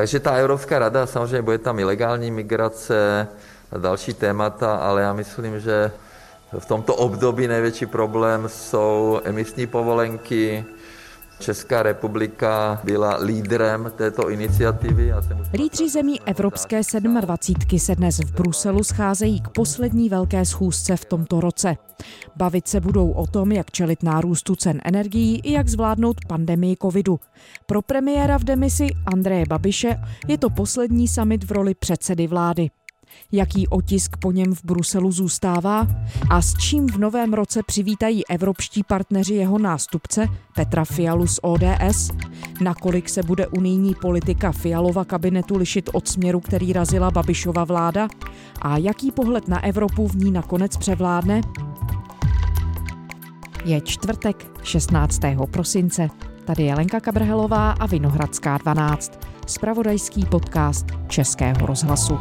Takže ta Evropská rada, samozřejmě bude tam ilegální migrace a další témata, ale já myslím, že v tomto období největší problém jsou emisní povolenky, Česká republika byla lídrem této iniciativy. Lídři zemí Evropské 27 se dnes v Bruselu scházejí k poslední velké schůzce v tomto roce. Bavit se budou o tom, jak čelit nárůstu cen energií i jak zvládnout pandemii covidu. Pro premiéra v demisi Andreje Babiše je to poslední summit v roli předsedy vlády jaký otisk po něm v Bruselu zůstává a s čím v novém roce přivítají evropští partneři jeho nástupce Petra Fialu z ODS, nakolik se bude unijní politika Fialova kabinetu lišit od směru, který razila Babišova vláda a jaký pohled na Evropu v ní nakonec převládne? Je čtvrtek 16. prosince. Tady je Lenka Kabrhelová a Vinohradská 12. Spravodajský podcast Českého rozhlasu.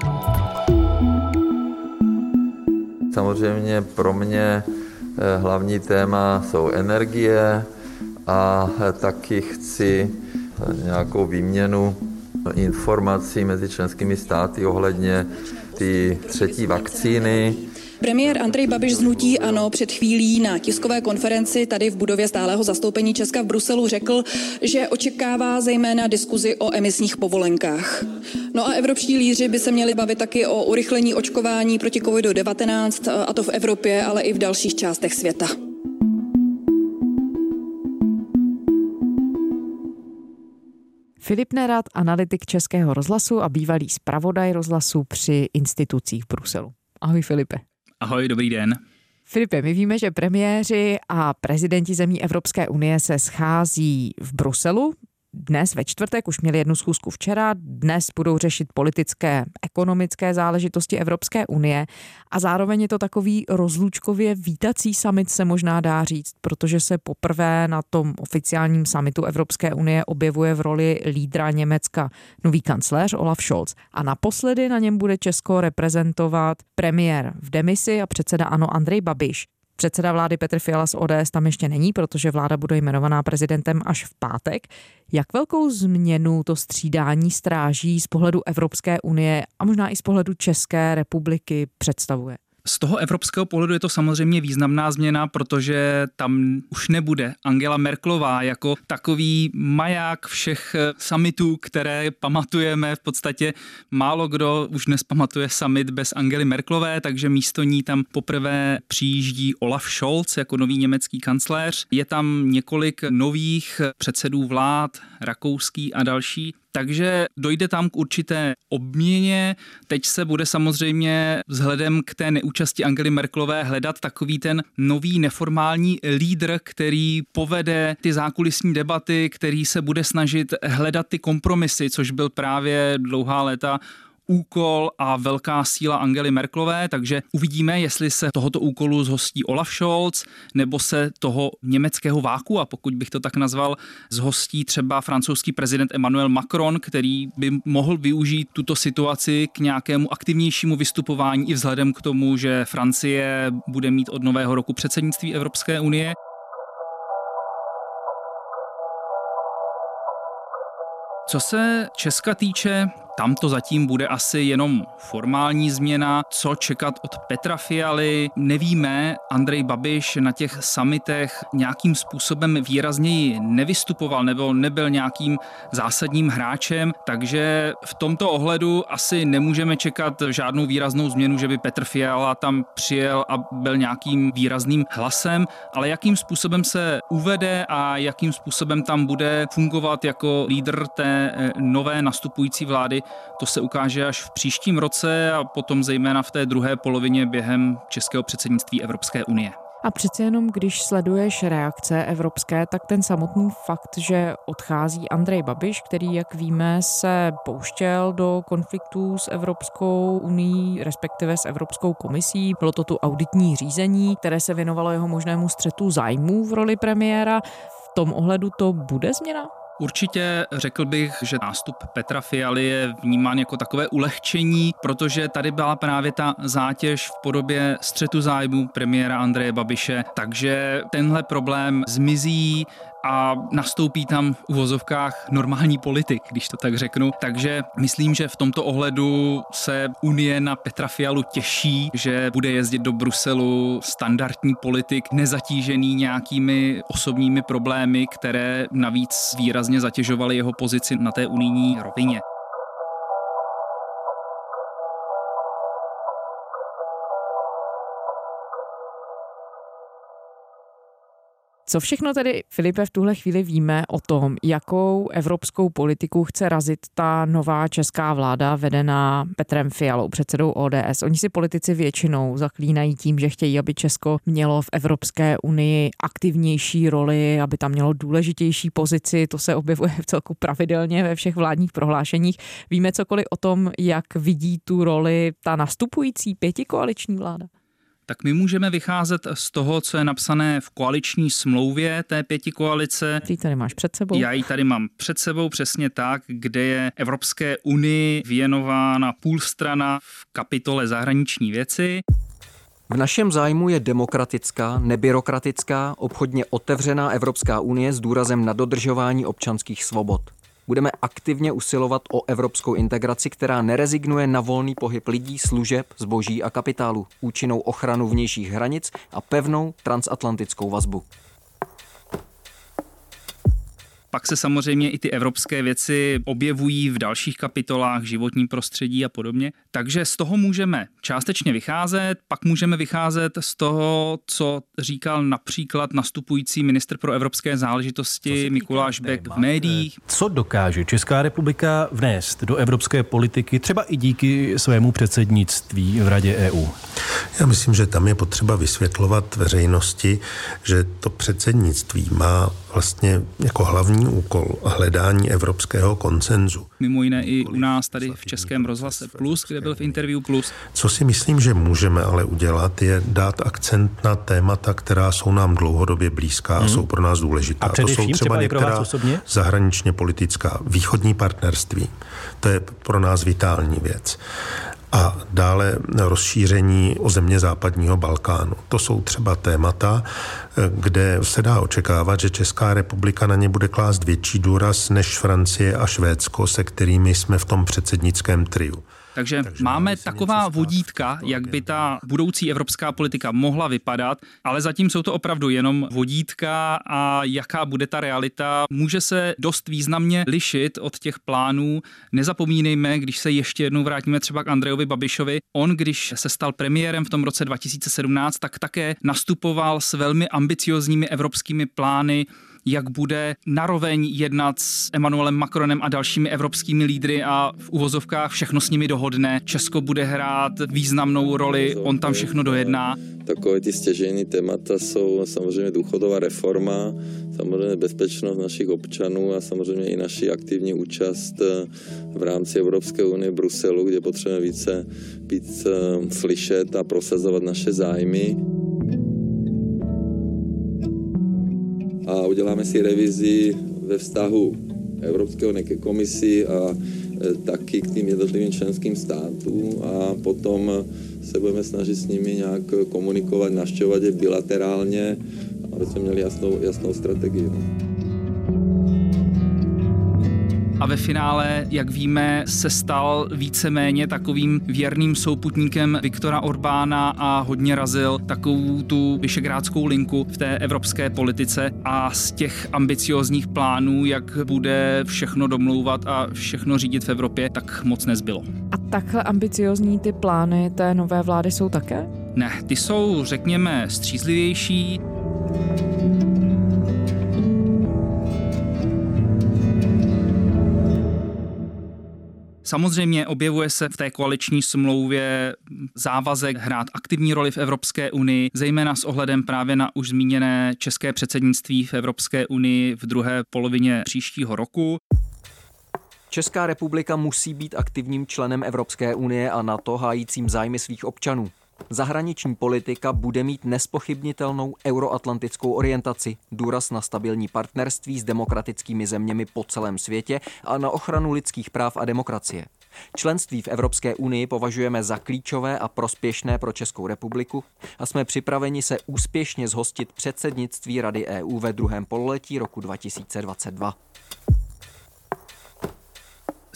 Samozřejmě pro mě eh, hlavní téma jsou energie a eh, taky chci eh, nějakou výměnu informací mezi členskými státy ohledně ty třetí vakcíny, Premiér Andrej Babiš z Hnutí Ano před chvílí na tiskové konferenci tady v budově stálého zastoupení Česka v Bruselu řekl, že očekává zejména diskuzi o emisních povolenkách. No a evropští lídři by se měli bavit taky o urychlení očkování proti COVID-19, a to v Evropě, ale i v dalších částech světa. Filip Nerad, analytik Českého rozhlasu a bývalý zpravodaj rozhlasu při institucích v Bruselu. Ahoj Filipe. Ahoj, dobrý den. Filipe, my víme, že premiéři a prezidenti zemí Evropské unie se schází v Bruselu dnes ve čtvrtek, už měli jednu schůzku včera, dnes budou řešit politické, ekonomické záležitosti Evropské unie a zároveň je to takový rozlučkově vítací summit se možná dá říct, protože se poprvé na tom oficiálním summitu Evropské unie objevuje v roli lídra Německa nový kancléř Olaf Scholz a naposledy na něm bude Česko reprezentovat premiér v demisi a předseda ANO Andrej Babiš. Předseda vlády Petr Fiala z ODS tam ještě není, protože vláda bude jmenovaná prezidentem až v pátek. Jak velkou změnu to střídání stráží z pohledu Evropské unie a možná i z pohledu České republiky představuje? Z toho evropského pohledu je to samozřejmě významná změna, protože tam už nebude Angela Merklová jako takový maják všech eh, summitů, které pamatujeme. V podstatě málo kdo už dnes pamatuje summit bez Angely Merklové, takže místo ní tam poprvé přijíždí Olaf Scholz jako nový německý kancléř. Je tam několik nových předsedů vlád, rakouský a další. Takže dojde tam k určité obměně. Teď se bude samozřejmě vzhledem k té neúčasti Angely Merklové hledat takový ten nový neformální lídr, který povede ty zákulisní debaty, který se bude snažit hledat ty kompromisy, což byl právě dlouhá léta úkol a velká síla Angely Merklové, takže uvidíme, jestli se tohoto úkolu zhostí Olaf Scholz, nebo se toho německého váku, a pokud bych to tak nazval, zhostí třeba francouzský prezident Emmanuel Macron, který by mohl využít tuto situaci k nějakému aktivnějšímu vystupování i vzhledem k tomu, že Francie bude mít od nového roku předsednictví Evropské unie. Co se Česka týče, tam to zatím bude asi jenom formální změna. Co čekat od Petra Fialy, nevíme. Andrej Babiš na těch summitech nějakým způsobem výrazněji nevystupoval nebo nebyl nějakým zásadním hráčem, takže v tomto ohledu asi nemůžeme čekat žádnou výraznou změnu, že by Petr Fiala tam přijel a byl nějakým výrazným hlasem, ale jakým způsobem se uvede a jakým způsobem tam bude fungovat jako lídr té eh, nové nastupující vlády, to se ukáže až v příštím roce a potom zejména v té druhé polovině během českého předsednictví Evropské unie. A přece jenom, když sleduješ reakce evropské, tak ten samotný fakt, že odchází Andrej Babiš, který, jak víme, se pouštěl do konfliktů s Evropskou unii, respektive s Evropskou komisí. Bylo to tu auditní řízení, které se věnovalo jeho možnému střetu zájmů v roli premiéra. V tom ohledu to bude změna? Určitě řekl bych, že nástup Petra Fialy je vnímán jako takové ulehčení, protože tady byla právě ta zátěž v podobě střetu zájmu premiéra Andreje Babiše, takže tenhle problém zmizí. A nastoupí tam v uvozovkách normální politik, když to tak řeknu. Takže myslím, že v tomto ohledu se Unie na Petra Fialu těší, že bude jezdit do Bruselu standardní politik, nezatížený nějakými osobními problémy, které navíc výrazně zatěžovaly jeho pozici na té unijní rovině. Co všechno tedy, Filipe, v tuhle chvíli víme o tom, jakou evropskou politiku chce razit ta nová česká vláda vedená Petrem Fialou, předsedou ODS? Oni si politici většinou zaklínají tím, že chtějí, aby Česko mělo v Evropské unii aktivnější roli, aby tam mělo důležitější pozici. To se objevuje v celku pravidelně ve všech vládních prohlášeních. Víme cokoliv o tom, jak vidí tu roli ta nastupující pětikoaliční vláda? Tak my můžeme vycházet z toho, co je napsané v koaliční smlouvě té pěti koalice. Ty tady máš před sebou. Já ji tady mám před sebou přesně tak, kde je Evropské unii věnována půl strana v kapitole zahraniční věci. V našem zájmu je demokratická, nebyrokratická, obchodně otevřená Evropská unie s důrazem na dodržování občanských svobod budeme aktivně usilovat o evropskou integraci, která nerezignuje na volný pohyb lidí, služeb, zboží a kapitálu, účinnou ochranu vnějších hranic a pevnou transatlantickou vazbu. Pak se samozřejmě i ty evropské věci objevují v dalších kapitolách, životní prostředí a podobně. Takže z toho můžeme částečně vycházet, pak můžeme vycházet z toho, co říkal například nastupující ministr pro evropské záležitosti Mikuláš Bek v médiích. Co dokáže Česká republika vnést do evropské politiky, třeba i díky svému předsednictví v Radě EU? Já myslím, že tam je potřeba vysvětlovat veřejnosti, že to předsednictví má vlastně jako hlavní úkol hledání evropského koncenzu. Mimo jiné i u nás tady v Českém rozhlase Plus, kde byl v Interview Plus. Co si myslím, že můžeme ale udělat, je dát akcent na témata, která jsou nám dlouhodobě blízká a hmm. jsou pro nás důležitá. A to jsou třeba, třeba některá zahraničně politická východní partnerství. To je pro nás vitální věc a dále rozšíření o země západního Balkánu. To jsou třeba témata, kde se dá očekávat, že Česká republika na ně bude klást větší důraz než Francie a Švédsko, se kterými jsme v tom předsednickém triu. Takže, Takže máme taková vodítka, jak by ta budoucí evropská politika mohla vypadat, ale zatím jsou to opravdu jenom vodítka a jaká bude ta realita, může se dost významně lišit od těch plánů. Nezapomínejme, když se ještě jednou vrátíme třeba k Andrejovi Babišovi, on, když se stal premiérem v tom roce 2017, tak také nastupoval s velmi ambiciozními evropskými plány, jak bude naroveň jednat s Emmanuelem Macronem a dalšími evropskými lídry a v uvozovkách všechno s nimi dohodne. Česko bude hrát významnou roli, on tam všechno dojedná. Takové ty stěžejní témata jsou samozřejmě důchodová reforma, samozřejmě bezpečnost našich občanů a samozřejmě i naši aktivní účast eh, v rámci Evropské unie v Bruselu, kde potřebujeme více být eh, slyšet a prosazovat naše zájmy. A uděláme si revizi ve vztahu Evropské unie ke komisi a e, taky k tým jednotlivým členským státům a potom se budeme snažit s nimi nějak komunikovat, naštěvovat je bilaterálně, aby jsme měli jasnou, jasnou strategii. A ve finále, jak víme, se stal víceméně takovým věrným souputníkem Viktora Orbána a hodně razil takovou tu vyšegrádskou linku v té evropské politice a z těch ambiciozních plánů, jak bude všechno domlouvat a všechno řídit v Evropě, tak moc nezbylo. A takhle ambiciozní ty plány té nové vlády jsou také? Ne, ty jsou, řekněme, střízlivější. Samozřejmě objevuje se v té koaliční smlouvě závazek hrát aktivní roli v Evropské unii, zejména s ohledem právě na už zmíněné české předsednictví v Evropské unii v druhé polovině příštího roku. Česká republika musí být aktivním členem Evropské unie a NATO hájícím zájmy svých občanů. Zahraniční politika bude mít nespochybnitelnou euroatlantickou orientaci, důraz na stabilní partnerství s demokratickými zeměmi po celém světě a na ochranu lidských práv a demokracie. Členství v Evropské unii považujeme za klíčové a prospěšné pro Českou republiku a jsme připraveni se úspěšně zhostit předsednictví Rady EU ve druhém pololetí roku 2022.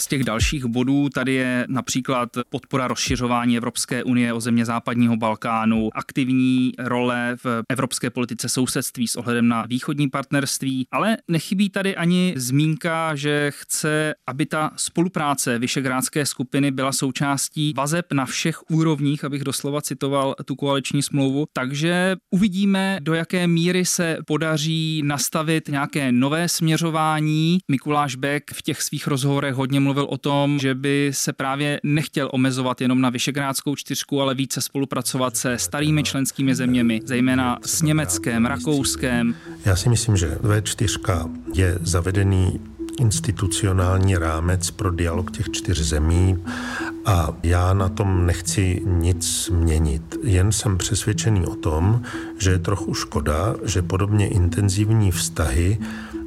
Z těch dalších bodů tady je například podpora rozšiřování Evropské unie o země západního Balkánu, aktivní role v evropské politice sousedství s ohledem na východní partnerství, ale nechybí tady ani zmínka, že chce, aby ta spolupráce Vyšegrádské skupiny byla součástí vazeb na všech úrovních, abych doslova citoval tu koaliční smlouvu. Takže uvidíme, do jaké míry se podaří nastavit nějaké nové směřování. Mikuláš Beck v těch svých rozhovorech hodně mluvil o tom, že by se právě nechtěl omezovat jenom na Vyšegrádskou čtyřku, ale více spolupracovat se starými členskými zeměmi, zejména s Německem, Rakouskem. Já si myslím, že V4 je zavedený institucionální rámec pro dialog těch čtyř zemí a já na tom nechci nic měnit. Jen jsem přesvědčený o tom, že je trochu škoda, že podobně intenzivní vztahy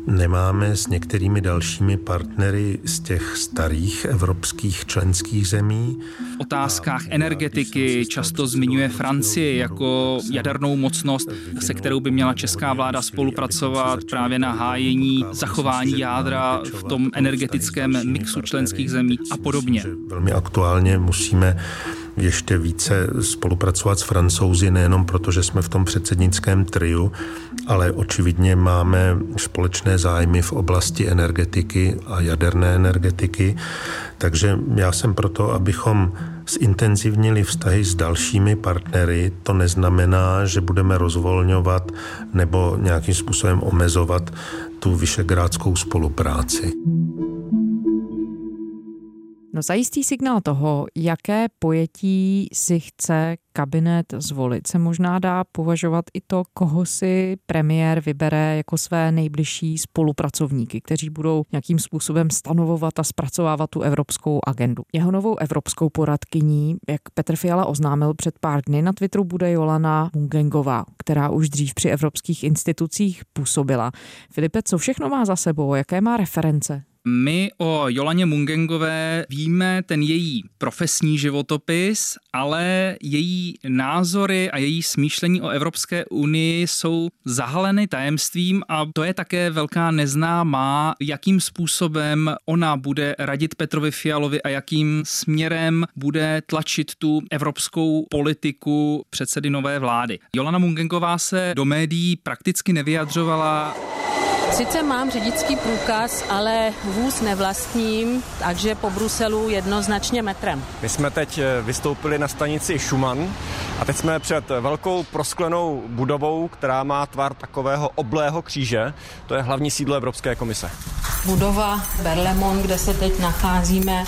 nemáme s některými dalšími partnery z těch starých evropských členských zemí. V otázkách energetiky často zmiňuje Francie jako jadernou mocnost, se kterou by měla česká vláda spolupracovat právě na hájení, zachování jádra v tom energetickém mixu členských zemí a podobně. Velmi aktuálně musíme ještě více spolupracovat s francouzi, nejenom proto, že jsme v tom předsednickém triu, ale očividně máme společné zájmy v oblasti energetiky a jaderné energetiky. Takže já jsem proto, abychom zintenzivnili vztahy s dalšími partnery. To neznamená, že budeme rozvolňovat nebo nějakým způsobem omezovat tu vyšegrádskou spolupráci. No zajistý signál toho, jaké pojetí si chce kabinet zvolit, se možná dá považovat i to, koho si premiér vybere jako své nejbližší spolupracovníky, kteří budou nějakým způsobem stanovovat a zpracovávat tu evropskou agendu. Jeho novou evropskou poradkyní, jak Petr Fiala oznámil před pár dny, na Twitteru bude Jolana Mungengová, která už dřív při evropských institucích působila. Filipe, co všechno má za sebou, jaké má reference? My o Jolaně Mungengové víme ten její profesní životopis, ale její názory a její smýšlení o Evropské unii jsou zahaleny tajemstvím a to je také velká neznámá, jakým způsobem ona bude radit Petrovi Fialovi a jakým směrem bude tlačit tu evropskou politiku předsedy nové vlády. Jolana Mungengová se do médií prakticky nevyjadřovala Sice mám řidičský průkaz, ale vůz nevlastním, takže po Bruselu jednoznačně metrem. My jsme teď eh, vystoupili na stanici Schumann a teď jsme před velkou prosklenou budovou, která má tvar takového oblého kříže. To je hlavní sídlo Evropské komise. Budova Berlemon, kde se teď nacházíme,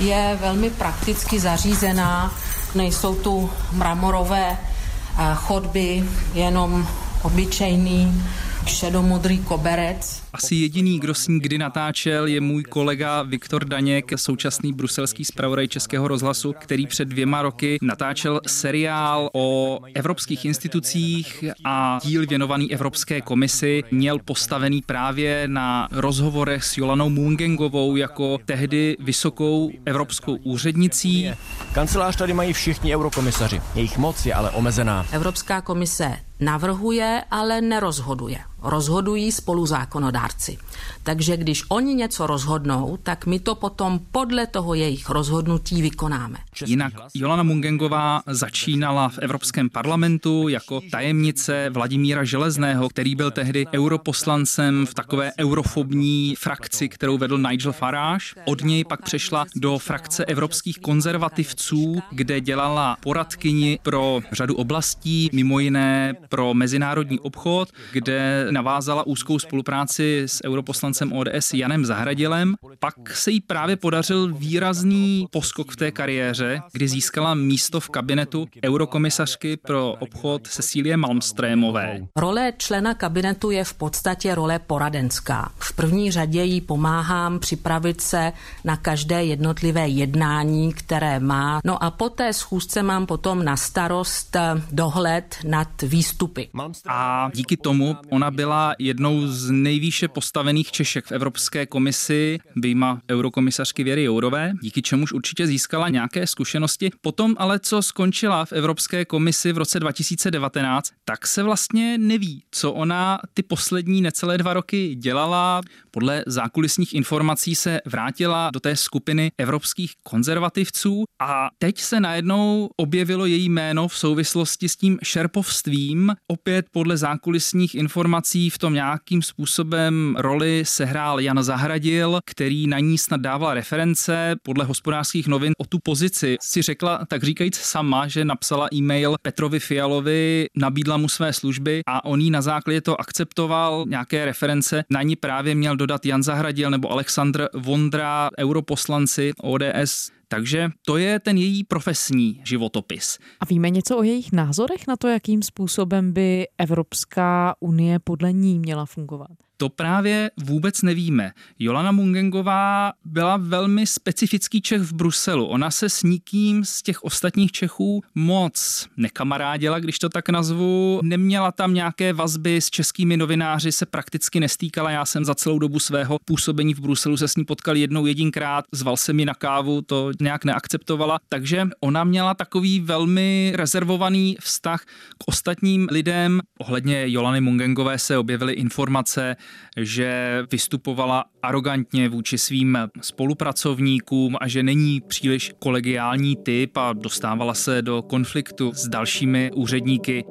je velmi prakticky zařízená. Nejsou tu mramorové eh, chodby, jenom obyčejný šedomodrý koberec. Asi jediný, kdo s ní kdy natáčel, je můj kolega Viktor Daněk, současný bruselský zpravodaj Českého rozhlasu, který před dvěma roky natáčel seriál o evropských institucích a díl věnovaný Evropské komisi měl postavený právě na rozhovorech s Jolanou Mungengovou jako tehdy vysokou evropskou úřednicí. Kancelář tady mají všichni eurokomisaři. Jejich moc je ale omezená. Evropská komise navrhuje, ale nerozhoduje. Rozhodují spoluzákonodárci. Takže když oni něco rozhodnou, tak my to potom podle toho jejich rozhodnutí vykonáme. Jinak Jolana Mungengová začínala v Evropském parlamentu jako tajemnice Vladimíra Železného, který byl tehdy europoslancem v takové eurofobní frakci, kterou vedl Nigel Farage. Od něj pak přešla do frakce evropských konzervativců, kde dělala poradkyni pro řadu oblastí, mimo jiné pro mezinárodní obchod, kde navázala úzkou spolupráci s europoslancem ODS Janem Zahradilem. Pak se jí právě podařil výrazný poskok v té kariéře, kdy získala místo v kabinetu eurokomisařky pro obchod Cecílie Malmstrémové. Role člena kabinetu je v podstatě role poradenská. V první řadě jí pomáhám připravit se na každé jednotlivé jednání, které má. No a po té schůzce mám potom na starost dohled nad výstupy. A díky tomu ona byla jednou z nejvýše postavených Češek v Evropské komisi, vyjma eurokomisařky Věry Jourové, díky čemuž určitě získala nějaké zkušenosti. Potom ale, co skončila v Evropské komisi v roce 2019, tak se vlastně neví, co ona ty poslední necelé dva roky dělala. Podle zákulisních informací se vrátila do té skupiny evropských konzervativců a teď se najednou objevilo její jméno v souvislosti s tím šerpovstvím. Opět podle zákulisních informací v tom nějakým způsobem roli sehrál Jan Zahradil, který na ní snad dával reference. Podle hospodářských novin o tu pozici si řekla, tak říkajíc sama, že napsala e-mail Petrovi Fialovi, nabídla mu své služby a on jí na základě to akceptoval. Nějaké reference na ní právě měl dodat Jan Zahradil nebo Aleksandr Vondra, europoslanci ODS takže to je ten její profesní životopis. A víme něco o jejich názorech na to, jakým způsobem by Evropská unie podle ní měla fungovat? To právě vůbec nevíme. Jolana Mungengová byla velmi specifický Čech v Bruselu. Ona se s nikým z těch ostatních Čechů moc nekamarádila, když to tak nazvu. Neměla tam nějaké vazby s českými novináři, se prakticky nestýkala. Já jsem za celou dobu svého působení v Bruselu se s ní potkal jednou jedinkrát, zval se mi na kávu, to nějak neakceptovala. Takže ona měla takový velmi rezervovaný vztah k ostatním lidem. Ohledně Jolany Mungengové se objevily informace, že vystupovala arrogantně vůči svým spolupracovníkům a že není příliš kolegiální typ a dostávala se do konfliktu s dalšími úředníky.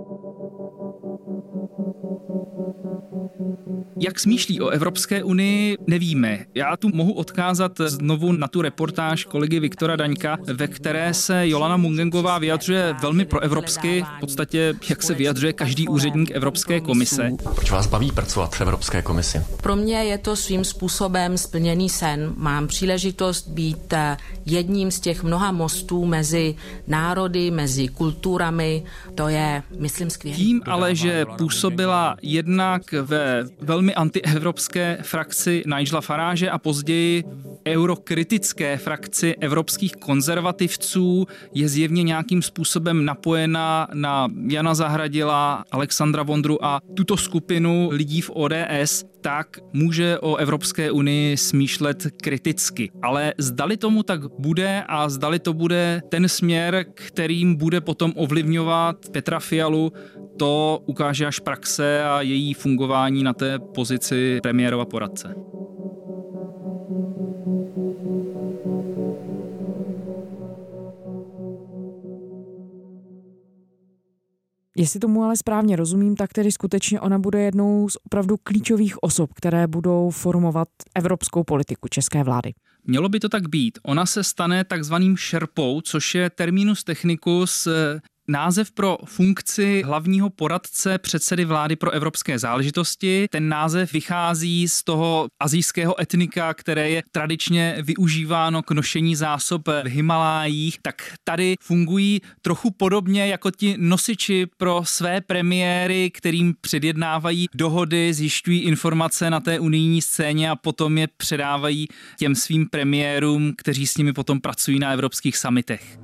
Jak smýšlí o Evropské unii, nevíme. Já tu mohu odkázat znovu na tu reportáž kolegy Viktora Daňka, ve které se Jolana Mungengová vyjadřuje velmi proevropsky, v podstatě jak se vyjadřuje každý úředník Evropské komise. Proč vás baví pracovat v Evropské komisi? Pro mě je to svým způsobem splněný sen. Mám příležitost být eh, jedním z těch mnoha mostů mezi národy, mezi kulturami. To je, myslím, skvělé. Tím ale, že působila jednak ve velmi antievropské frakci Nigela Farage a později eurokritické frakci evropských konzervativců je zjevně nějakým způsobem napojena na Jana Zahradila, Alexandra Vondru a tuto skupinu lidí v ODS, tak může o Evropské unii smýšlet kriticky. Ale zdali tomu tak bude a zdali to bude ten směr, kterým bude potom ovlivňovat Petra Fialu, to ukáže až praxe a její fungování na té pozici premiérova poradce. Jestli tomu ale správně rozumím, tak tedy skutečně ona bude jednou z opravdu klíčových osob, které budou formovat evropskou politiku české vlády. Mělo by to tak být. Ona se stane takzvaným šerpou, což je terminus technicus název pro funkci hlavního poradce předsedy vlády pro evropské záležitosti. Ten název vychází z toho azijského etnika, které je tradičně využíváno k nošení zásob v Himalájích, tak tady fungují trochu podobně jako ti nosiči pro své premiéry, kterým předjednávají dohody, zjišťují informace na té unijní scéně a potom je předávají těm svým premiérům, kteří s nimi potom pracují na evropských samitech.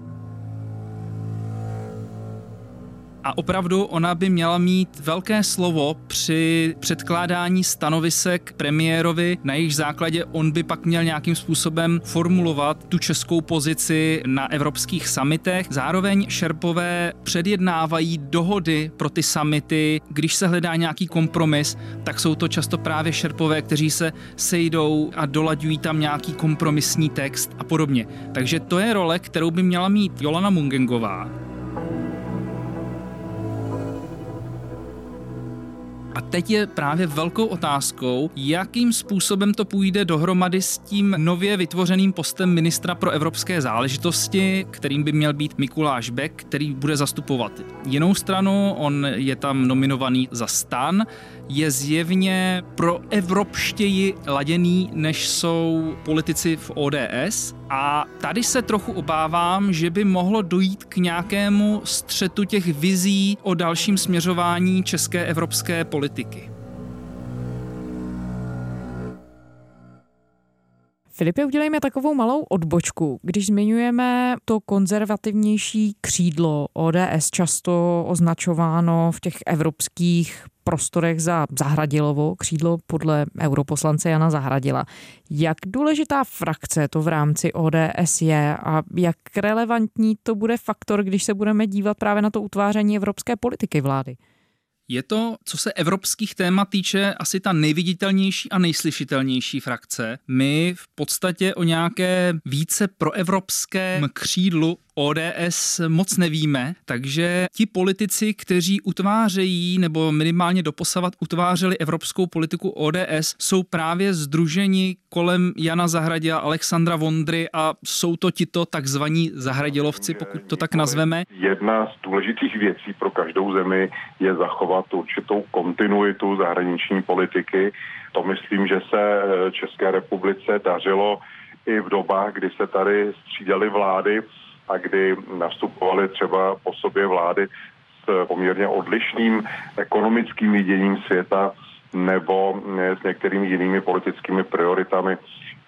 A opravdu ona by měla mít velké slovo při předkládání stanovisek premiérovi, na jejich základě on by pak měl nějakým způsobem formulovat tu českou pozici na evropských samitech. Zároveň šerpové předjednávají dohody pro ty samity. Když se hledá nějaký kompromis, tak jsou to často právě šerpové, kteří se sejdou a dolaďují tam nějaký kompromisní text a podobně. Takže to je role, kterou by měla mít Jolana Mungengová. A teď je právě velkou otázkou, jakým způsobem to půjde dohromady s tím nově vytvořeným postem ministra pro evropské záležitosti, kterým by měl být Mikuláš Beck, který bude zastupovat jinou stranu. On je tam nominovaný za stan, je zjevně pro evropštěji laděný, než jsou politici v ODS. A tady se trochu obávám, že by mohlo dojít k nějakému střetu těch vizí o dalším směřování české evropské politiky. Filipe, udělejme takovou malou odbočku. Když zmiňujeme to konzervativnější křídlo ODS, často označováno v těch evropských prostorech za Zahradilovo, křídlo podle europoslance Jana Zahradila. Jak důležitá frakce to v rámci ODS je a jak relevantní to bude faktor, když se budeme dívat právě na to utváření evropské politiky vlády? Je to, co se evropských témat týče, asi ta nejviditelnější a nejslyšitelnější frakce. My v podstatě o nějaké více proevropském křídlu ODS moc nevíme, takže ti politici, kteří utvářejí nebo minimálně doposavat utvářeli evropskou politiku ODS, jsou právě združeni kolem Jana Zahradila, Alexandra Vondry a jsou to tito takzvaní zahradilovci, pokud to tak nazveme. Jedna z důležitých věcí pro každou zemi je zachovat určitou kontinuitu zahraniční politiky. To myslím, že se eh, České republice dařilo i v dobách, kdy se tady střídaly vlády a kdy nastupovaly třeba po sobě vlády s poměrně odlišným ekonomickým viděním světa nebo s některými jinými politickými prioritami.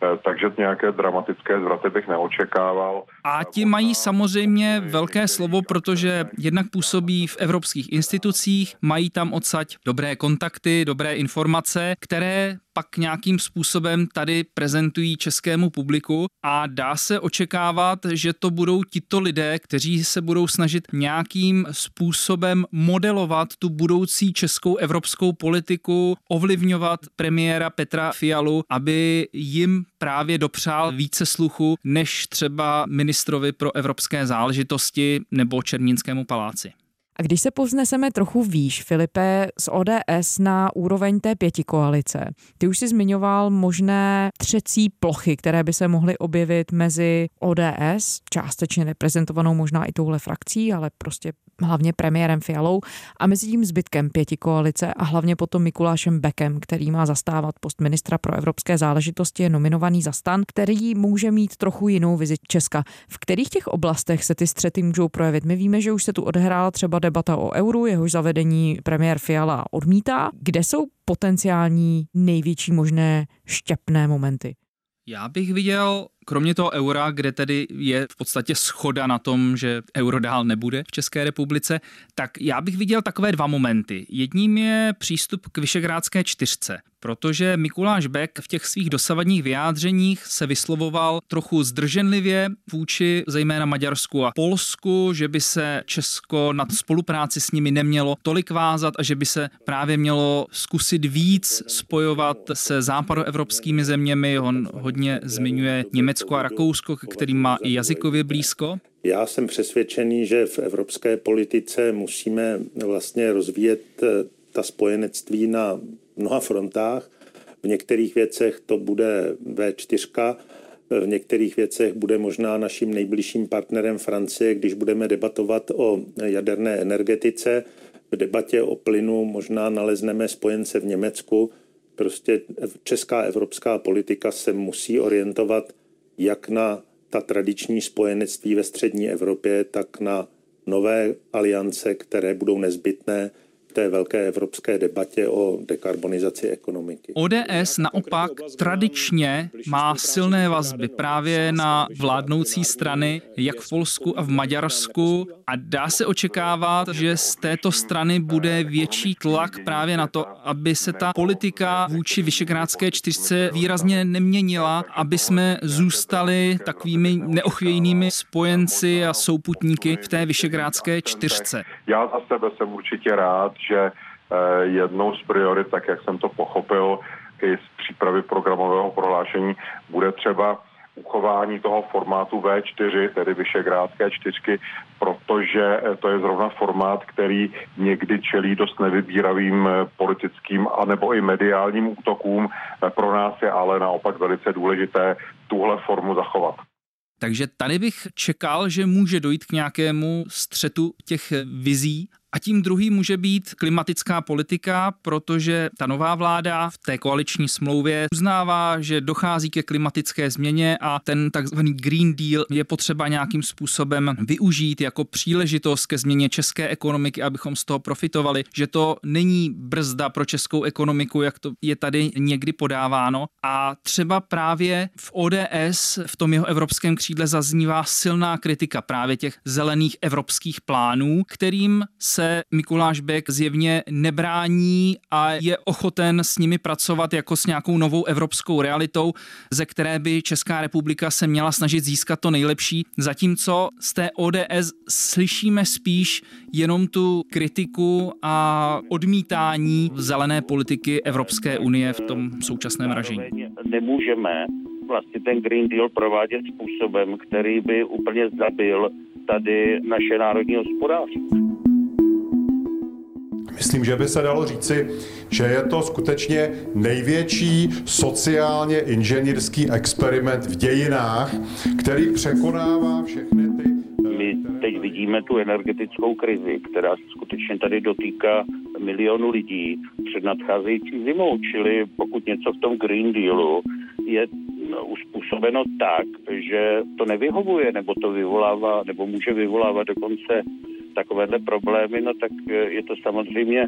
Eh, takže nějaké dramatické zvraty bych neočekával. A ti mají samozřejmě velké slovo, protože jednak působí v evropských institucích, mají tam odsaď dobré kontakty, dobré informace, které pak nějakým způsobem tady prezentují českému publiku a dá se očekávat, že to budou tito lidé, kteří se budou snažit nějakým způsobem modelovat tu budoucí českou evropskou politiku, ovlivňovat premiéra Petra Fialu, aby jim právě dopřál více sluchu než třeba ministrovi pro evropské záležitosti nebo Černínskému paláci. A když se povzneseme trochu výš, Filipe, z ODS na úroveň té pěti koalice, ty už si zmiňoval možné třecí plochy, které by se mohly objevit mezi ODS, částečně reprezentovanou možná i touhle frakcí, ale prostě hlavně premiérem Fialou a mezi tím zbytkem pěti koalice a hlavně potom Mikulášem Bekem, který má zastávat post ministra pro evropské záležitosti, je nominovaný za stan, který může mít trochu jinou vizi Česka. V kterých těch oblastech se ty střety můžou projevit? My víme, že už se tu odehrála třeba debata o euru, jehož zavedení premiér Fiala odmítá. Kde jsou potenciální největší možné šťapné momenty? Já bych viděl Kromě toho eura, kde tedy je v podstatě schoda na tom, že euro dál nebude v České republice, tak já bych viděl takové dva momenty. Jedním je přístup k Vyšegrádské čtyřce protože Mikuláš Beck v těch svých dosavadních vyjádřeních se vyslovoval trochu zdrženlivě vůči zejména Maďarsku a Polsku, že by se Česko na spolupráci s nimi nemělo tolik vázat a že by se právě mělo zkusit víc spojovat se západoevropskými zeměmi. On hodně zmiňuje Německo a Rakousko, kterým má i jazykově blízko. Já jsem přesvědčený, že v evropské politice musíme vlastně rozvíjet eh, ta spojenectví na mnoha frontách. V některých věcech to bude V4, v některých věcech bude možná naším nejbližším partnerem Francie, když budeme debatovat o jaderné energetice. V debatě o plynu možná nalezneme spojence v Německu. Prostě česká evropská politika se musí orientovat jak na ta tradiční spojenectví ve střední Evropě, tak na nové aliance, které budou nezbytné té velké evropské debatě o dekarbonizaci ekonomiky. ODS naopak tradičně má silné vazby právě na vládnoucí strany, jak v Polsku a v Maďarsku a dá se očekávat, že z této strany bude větší tlak právě na to, aby se ta politika vůči Vyšegrádské čtyřce výrazně neměnila, aby jsme zůstali takovými neochvějnými spojenci a souputníky v té Vyšegrádské čtyřce. Já za sebe jsem určitě rád, že eh, jednou z priorit, tak jak jsem to pochopil, i z přípravy programového prohlášení, bude třeba uchování toho formátu V4, tedy Vyšegrádské čtyřky, protože eh, to je zrovna formát, který někdy čelí dost nevybíravým eh, politickým anebo i mediálním útokům. Pro nás je ale naopak velice důležité tuhle formu zachovat. Takže tady bych čekal, že může dojít k nějakému střetu těch vizí a tím druhý může být klimatická politika, protože ta nová vláda v té koaliční smlouvě uznává, že dochází ke klimatické změně a ten takzvaný Green Deal je potřeba nějakým způsobem využít jako příležitost ke změně české ekonomiky, abychom z toho profitovali, že to není brzda pro českou ekonomiku, jak to je tady někdy podáváno. A třeba právě v ODS, v tom jeho evropském křídle zaznívá silná kritika právě těch zelených evropských plánů, kterým se Mikuláš Bek zjevně nebrání a je ochoten s nimi pracovat jako s nějakou novou evropskou realitou, ze které by Česká republika se měla snažit získat to nejlepší, zatímco z té ODS slyšíme spíš jenom tu kritiku a odmítání zelené politiky Evropské unie v tom současném ražení. Nemůžeme vlastně ten Green Deal provádět způsobem, který by úplně zabil tady naše národní hospodářství. Myslím, že by se dalo říci, že je to skutečně největší sociálně inženýrský experiment v dějinách, který překonává všechny ty... My teď vidíme tu energetickou krizi, která skutečně tady dotýká milionu lidí před nadcházející zimou, čili pokud něco v tom Green Dealu je no, uspůsobeno tak, že to nevyhovuje, nebo to vyvolává, nebo může vyvolávat dokonce takovéhle problémy, no tak eh, je to samozřejmě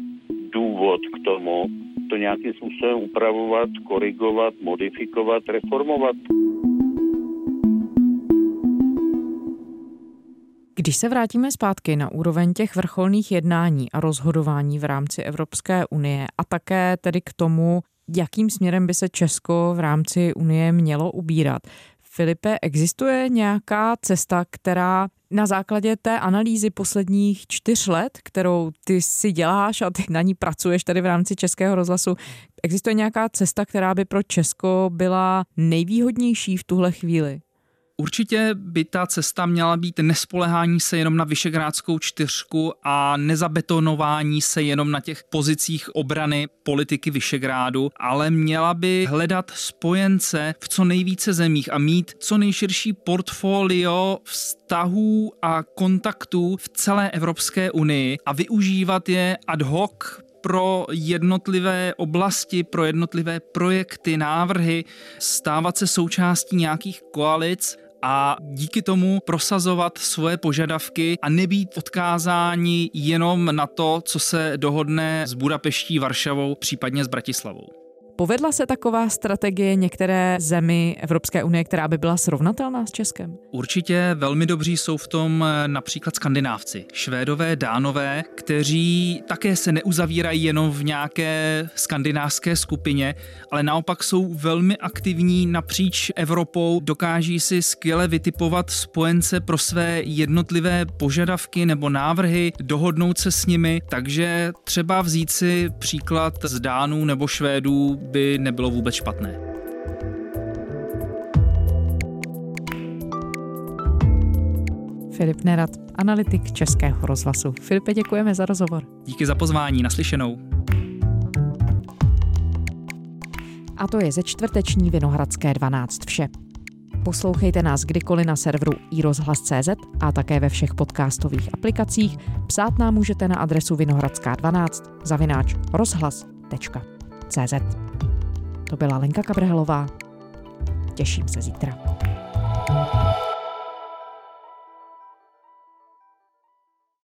důvod k tomu, to nějakým způsobem upravovat, korigovat, modifikovat, reformovat. Když se vrátíme zpátky na úroveň těch vrcholných jednání a rozhodování v rámci Evropské unie a také tedy k tomu, jakým směrem by se Česko v rámci Unie mělo ubírat. Filipe, existuje nějaká cesta, která na základě té analýzy posledních čtyř let, kterou ty si děláš a ty na ní pracuješ tady v rámci Českého rozhlasu, existuje nějaká cesta, která by pro Česko byla nejvýhodnější v tuhle chvíli? Určitě by ta cesta měla být nespolehání se jenom na Vyšegrádskou čtyřku a nezabetonování se jenom na těch pozicích obrany politiky Vyšegrádu, ale měla by hledat spojence v co nejvíce zemích a mít co nejširší portfolio vztahů a kontaktů v celé Evropské unii a využívat je ad hoc pro jednotlivé oblasti, pro jednotlivé projekty, návrhy, stávat se součástí nějakých koalic a díky tomu prosazovat svoje požadavky a nebýt odkázáni jenom na to, co se dohodne s Budapeští, Varšavou, případně s Bratislavou. Povedla se taková strategie některé zemi Evropské unie, která by byla srovnatelná s Českem? Určitě velmi dobří jsou v tom eh, například skandinávci, švédové, dánové, kteří také se neuzavírají jenom v nějaké skandinávské skupině, ale naopak jsou velmi aktivní napříč Evropou, dokáží si skvěle vytipovat spojence pro své jednotlivé požadavky nebo návrhy, dohodnout se s nimi, takže třeba vzít si příklad z Dánů nebo Švédů by nebylo vůbec špatné. Filip Nerad, analytik Českého rozhlasu. Filipe, děkujeme za rozhovor. Díky za pozvání, naslyšenou. A to je ze čtvrteční Vinohradské 12 vše. Poslouchejte nás kdykoliv na serveru iRozhlas.cz a také ve všech podcastových aplikacích. Psát nám můžete na adresu vinohradská12 zavináč rozhlas.cz cz. To byla Lenka Kabrhelová. Těším se zítra. thank you